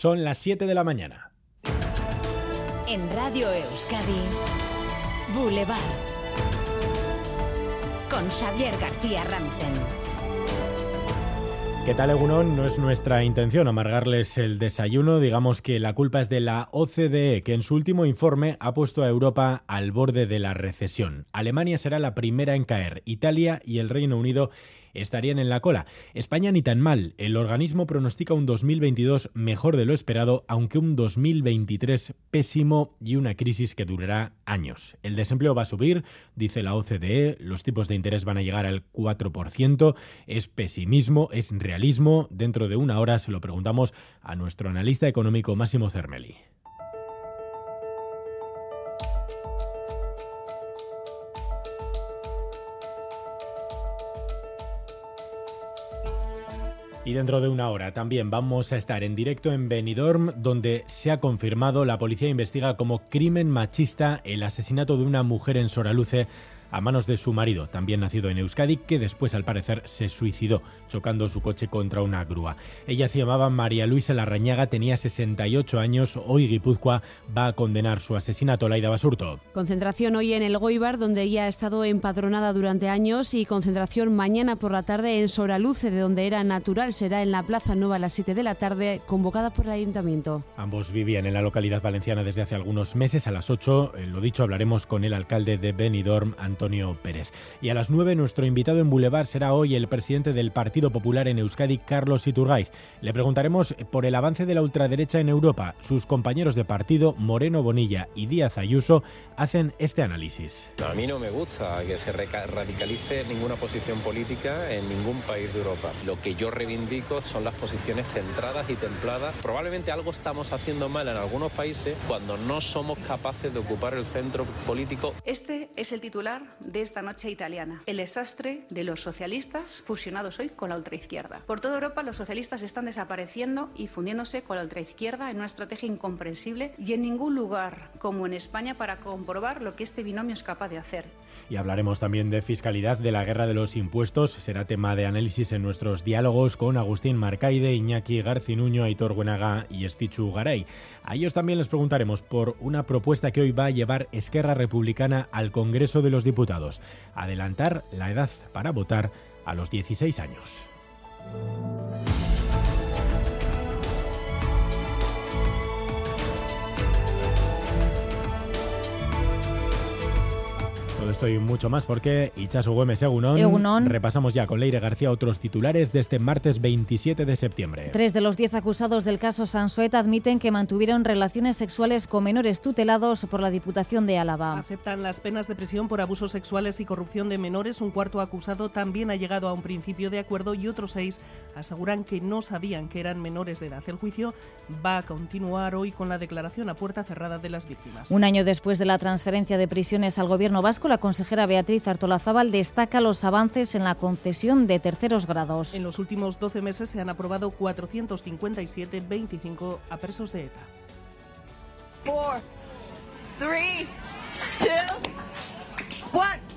Son las 7 de la mañana. En Radio Euskadi, Boulevard. Con Xavier García Ramsten. ¿Qué tal, Egunon? No es nuestra intención amargarles el desayuno. Digamos que la culpa es de la OCDE, que en su último informe ha puesto a Europa al borde de la recesión. Alemania será la primera en caer. Italia y el Reino Unido estarían en la cola. España ni tan mal. El organismo pronostica un 2022 mejor de lo esperado, aunque un 2023 pésimo y una crisis que durará años. El desempleo va a subir, dice la OCDE, los tipos de interés van a llegar al 4%. Es pesimismo, es realismo. Dentro de una hora se lo preguntamos a nuestro analista económico Máximo Cermeli. Y dentro de una hora también vamos a estar en directo en Benidorm, donde se ha confirmado, la policía investiga como crimen machista el asesinato de una mujer en Soraluce a manos de su marido, también nacido en Euskadi, que después al parecer se suicidó chocando su coche contra una grúa. Ella se llamaba María Luisa Larrañaga, tenía 68 años, hoy Guipúzcoa va a condenar su asesinato, Laida Basurto. Concentración hoy en el Goibar, donde ella ha estado empadronada durante años, y concentración mañana por la tarde en Soraluce, de donde era natural, será en la Plaza Nueva a las 7 de la tarde, convocada por el Ayuntamiento. Ambos vivían en la localidad valenciana desde hace algunos meses, a las 8, eh, lo dicho, hablaremos con el alcalde de Benidorm, Antonio Pérez. Y a las 9 nuestro invitado en Boulevard será hoy el presidente del Partido Popular en Euskadi, Carlos Iturgaiz. Le preguntaremos por el avance de la ultraderecha en Europa. Sus compañeros de partido, Moreno Bonilla y Díaz Ayuso, hacen este análisis. A mí no me gusta que se radicalice ninguna posición política en ningún país de Europa. Lo que yo reivindico son las posiciones centradas y templadas. Probablemente algo estamos haciendo mal en algunos países cuando no somos capaces de ocupar el centro político. Este es el titular de esta noche italiana. El desastre de los socialistas fusionados hoy con la ultraizquierda. Por toda Europa los socialistas están desapareciendo y fundiéndose con la ultraizquierda en una estrategia incomprensible y en ningún lugar como en España para comprobar lo que este binomio es capaz de hacer. Y hablaremos también de fiscalidad, de la guerra de los impuestos. Será tema de análisis en nuestros diálogos con Agustín Marcaide, Iñaki Garcinuño, Aitor Buenaga y Estichu Garay. A ellos también les preguntaremos por una propuesta que hoy va a llevar Esquerra Republicana al Congreso de los Diputados. Adelantar la edad para votar a los 16 años. Todo esto y mucho más porque Ichazo Güemes Egunon, Egunon. repasamos ya con Leire García otros titulares de este martes 27 de septiembre. Tres de los diez acusados del caso Sansuet admiten que mantuvieron relaciones sexuales con menores tutelados por la Diputación de Álava. Aceptan las penas de prisión por abusos sexuales y corrupción de menores. Un cuarto acusado también ha llegado a un principio de acuerdo y otros seis aseguran que no sabían que eran menores de edad. El juicio va a continuar hoy con la declaración a puerta cerrada de las víctimas. Un año después de la transferencia de prisiones al Gobierno vasco, la consejera Beatriz Artolazábal destaca los avances en la concesión de terceros grados. En los últimos 12 meses se han aprobado 457, 25 a presos de ETA. Four, three, two, one.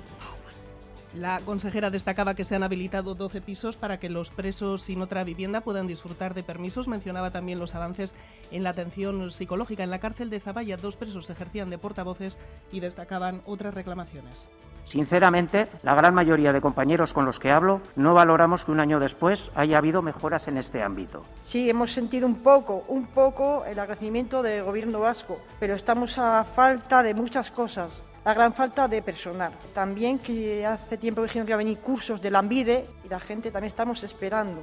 La consejera destacaba que se han habilitado 12 pisos para que los presos sin otra vivienda puedan disfrutar de permisos. Mencionaba también los avances en la atención psicológica. En la cárcel de Zaballa, dos presos ejercían de portavoces y destacaban otras reclamaciones. Sinceramente, la gran mayoría de compañeros con los que hablo no valoramos que un año después haya habido mejoras en este ámbito. Sí, hemos sentido un poco, un poco el agradecimiento del gobierno vasco, pero estamos a falta de muchas cosas la gran falta de personal. También que hace tiempo dijeron que iba a venir cursos de la Ambide y la gente también estamos esperando.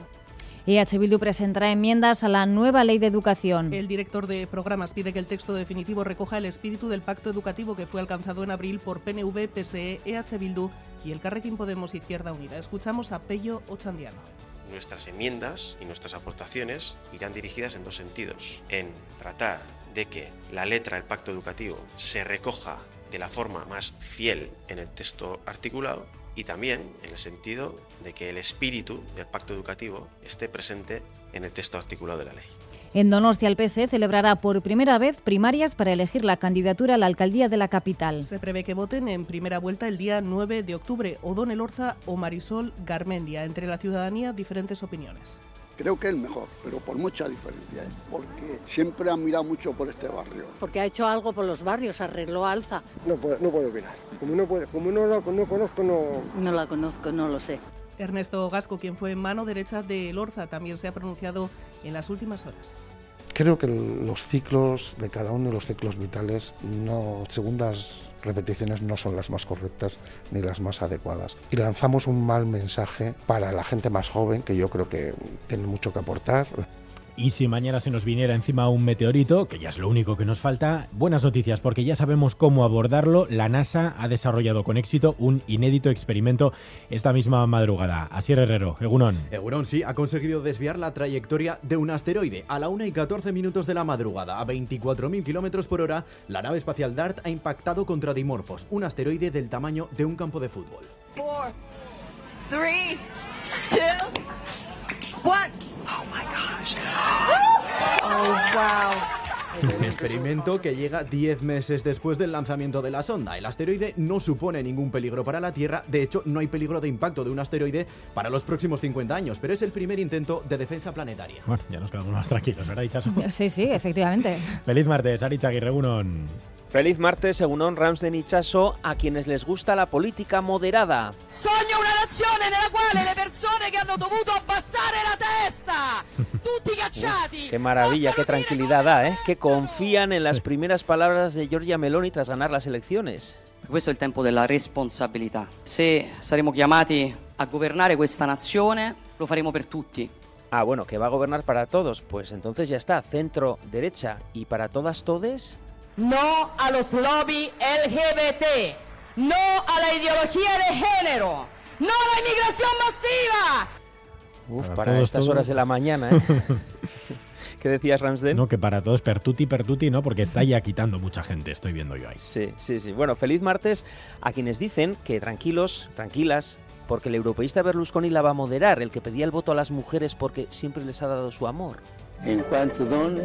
EH Bildu presentará enmiendas a la nueva ley de educación. El director de programas pide que el texto definitivo recoja el espíritu del pacto educativo que fue alcanzado en abril por PNV, PSE, EH Bildu y el Carrequín Podemos Izquierda Unida. Escuchamos a Pello Ochandiano. Nuestras enmiendas y nuestras aportaciones irán dirigidas en dos sentidos. En tratar de que la letra del pacto educativo se recoja de la forma más fiel en el texto articulado y también en el sentido de que el espíritu del pacto educativo esté presente en el texto articulado de la ley. En Donostia, el PSE celebrará por primera vez primarias para elegir la candidatura a la alcaldía de la capital. Se prevé que voten en primera vuelta el día 9 de octubre O'Donnell Orza o Marisol Garmendia. Entre la ciudadanía, diferentes opiniones. Creo que es el mejor, pero por mucha diferencia, ¿eh? porque siempre han mirado mucho por este barrio. Porque ha hecho algo por los barrios, arregló Alza. No puedo, no puedo opinar. Como no, puedo, como no la no conozco, no... No la conozco, no lo sé. Ernesto Gasco, quien fue mano derecha de Lorza, también se ha pronunciado en las últimas horas. Creo que los ciclos de cada uno de los ciclos vitales, no, segundas repeticiones no son las más correctas ni las más adecuadas. Y lanzamos un mal mensaje para la gente más joven, que yo creo que tiene mucho que aportar. Y si mañana se nos viniera encima un meteorito, que ya es lo único que nos falta, buenas noticias porque ya sabemos cómo abordarlo. La NASA ha desarrollado con éxito un inédito experimento esta misma madrugada. Asier Herrero, Egunon. Egunon sí ha conseguido desviar la trayectoria de un asteroide. A la 1 y 14 minutos de la madrugada, a 24.000 kilómetros por hora, la nave espacial DART ha impactado contra Dimorphos, un asteroide del tamaño de un campo de fútbol. Four, three, two, one. Oh wow. Un experimento que llega 10 meses después del lanzamiento de la sonda. El asteroide no supone ningún peligro para la Tierra, de hecho no hay peligro de impacto de un asteroide para los próximos 50 años, pero es el primer intento de defensa planetaria. Bueno, ya nos quedamos más tranquilos, ¿verdad, Ichazo? Sí, sí, efectivamente. Feliz martes, Arichagui Unon. Feliz martes, según Ramsden Ichaso, a quienes les gusta la política moderada. Sogno una nazione nella quale le persone che hanno dovuto abbassare la testa, tutti cacciati. Qué maravilla, qué tranquilidad da, ¿eh? Que confían en las primeras palabras de Giorgia Meloni tras ganar las elecciones. Questo è il tempo della responsabilità. Se saremo chiamati a governare questa nazione, lo faremo per tutti. Ah, bueno, que va a gobernar para todos. Pues entonces ya está, centro, derecha y para todas, todes. No a los lobby LGBT. No a la ideología de género. No a la inmigración masiva. Uf, Para para, todos, estas todos. horas de la mañana, ¿eh? ¿Qué decías, Ramsden? No, que para todos pertuti, pertuti, ¿no? Porque está ya quitando mucha gente, estoy viendo yo ahí. Sí, sí, sí. Bueno, feliz martes a quienes dicen que tranquilos, tranquilas, porque el europeísta Berlusconi la va a moderar, el que pedía el voto a las mujeres porque siempre les ha dado su amor. In quanto donne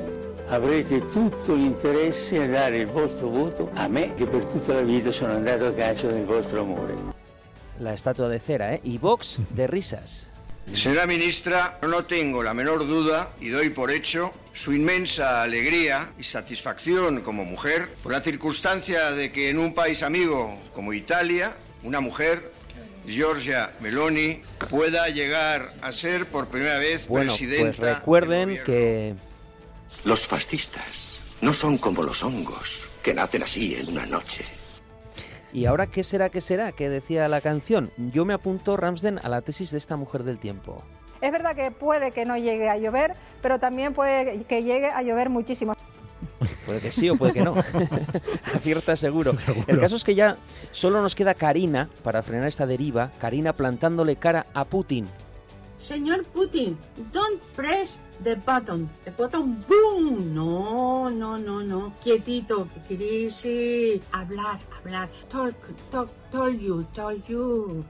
avrete tutto l'interesse a dare il vostro voto a me che per tutta la vita sono andato a calcio del vostro amore. La estatua de cera, ¿eh? Y Vox de risas. Señora ministra, no tengo la menor duda y doy por hecho su inmensa alegría y satisfacción como mujer por la circunstancia de que en un país amigo como Italia, una mujer, Giorgia Meloni, pueda llegar a ser por primera vez Bueno, presidenta. pues recuerden que Los fascistas no son como los hongos, que nacen así en una noche. ¿Y ahora qué será, qué será? Que decía la canción. Yo me apunto, Ramsden, a la tesis de esta mujer del tiempo. Es verdad que puede que no llegue a llover, pero también puede que llegue a llover muchísimo. Puede que sí o puede que no. Acierta seguro. El caso es que ya solo nos queda Karina para frenar esta deriva. Karina plantándole cara a Putin. Señor Putin, don't press the button. The button, boom. No, no, no, no. Quietito, crisis. Hablar, hablar. Talk, talk, told you, told you.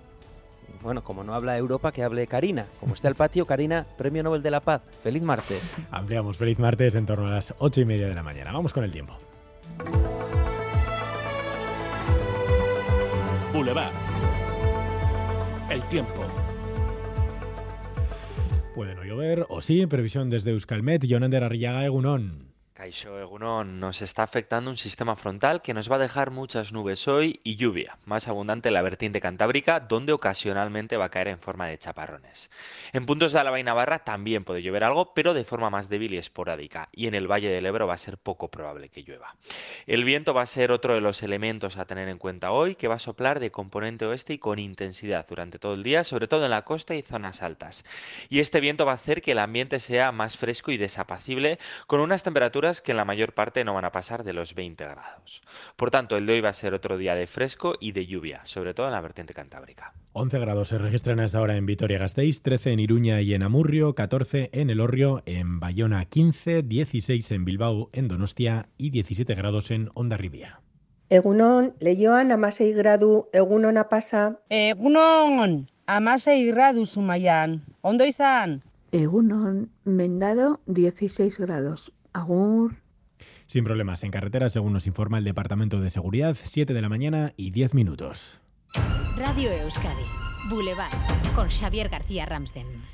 Bueno, como no habla Europa, que hable Karina. Como está el patio, Karina, Premio Nobel de la Paz. Feliz martes. Ampliamos feliz martes en torno a las ocho y media de la mañana. Vamos con el tiempo. Boulevard. El tiempo. Puede no llover, o sí, previsión desde Euskalmet, Jonander Arriaga Egunon. Caixo Egunon nos está afectando un sistema frontal que nos va a dejar muchas nubes hoy y lluvia, más abundante en la vertiente cantábrica, donde ocasionalmente va a caer en forma de chaparrones. En puntos de Álava y Navarra también puede llover algo, pero de forma más débil y esporádica, y en el Valle del Ebro va a ser poco probable que llueva. El viento va a ser otro de los elementos a tener en cuenta hoy, que va a soplar de componente oeste y con intensidad durante todo el día, sobre todo en la costa y zonas altas. Y este viento va a hacer que el ambiente sea más fresco y desapacible, con unas temperaturas que en la mayor parte no van a pasar de los 20 grados. Por tanto, el de hoy va a ser otro día de fresco y de lluvia, sobre todo en la vertiente cantábrica. 11 grados se registran a esta hora en Vitoria-Gasteiz, 13 en Iruña y en Amurrio, 14 en El Orrio, en Bayona 15, 16 en Bilbao, en Donostia y 17 grados en Ondarribia. Egunon, leioan amasei gradu, egunona pasa. Egunon, amasei gradu zumaian. Ondo izan? Egunon, Mendaro 16 grados. Agur. Sin problemas en carretera, según nos informa el Departamento de Seguridad, 7 de la mañana y 10 minutos. Radio Euskadi, Boulevard, con Xavier García Ramsden.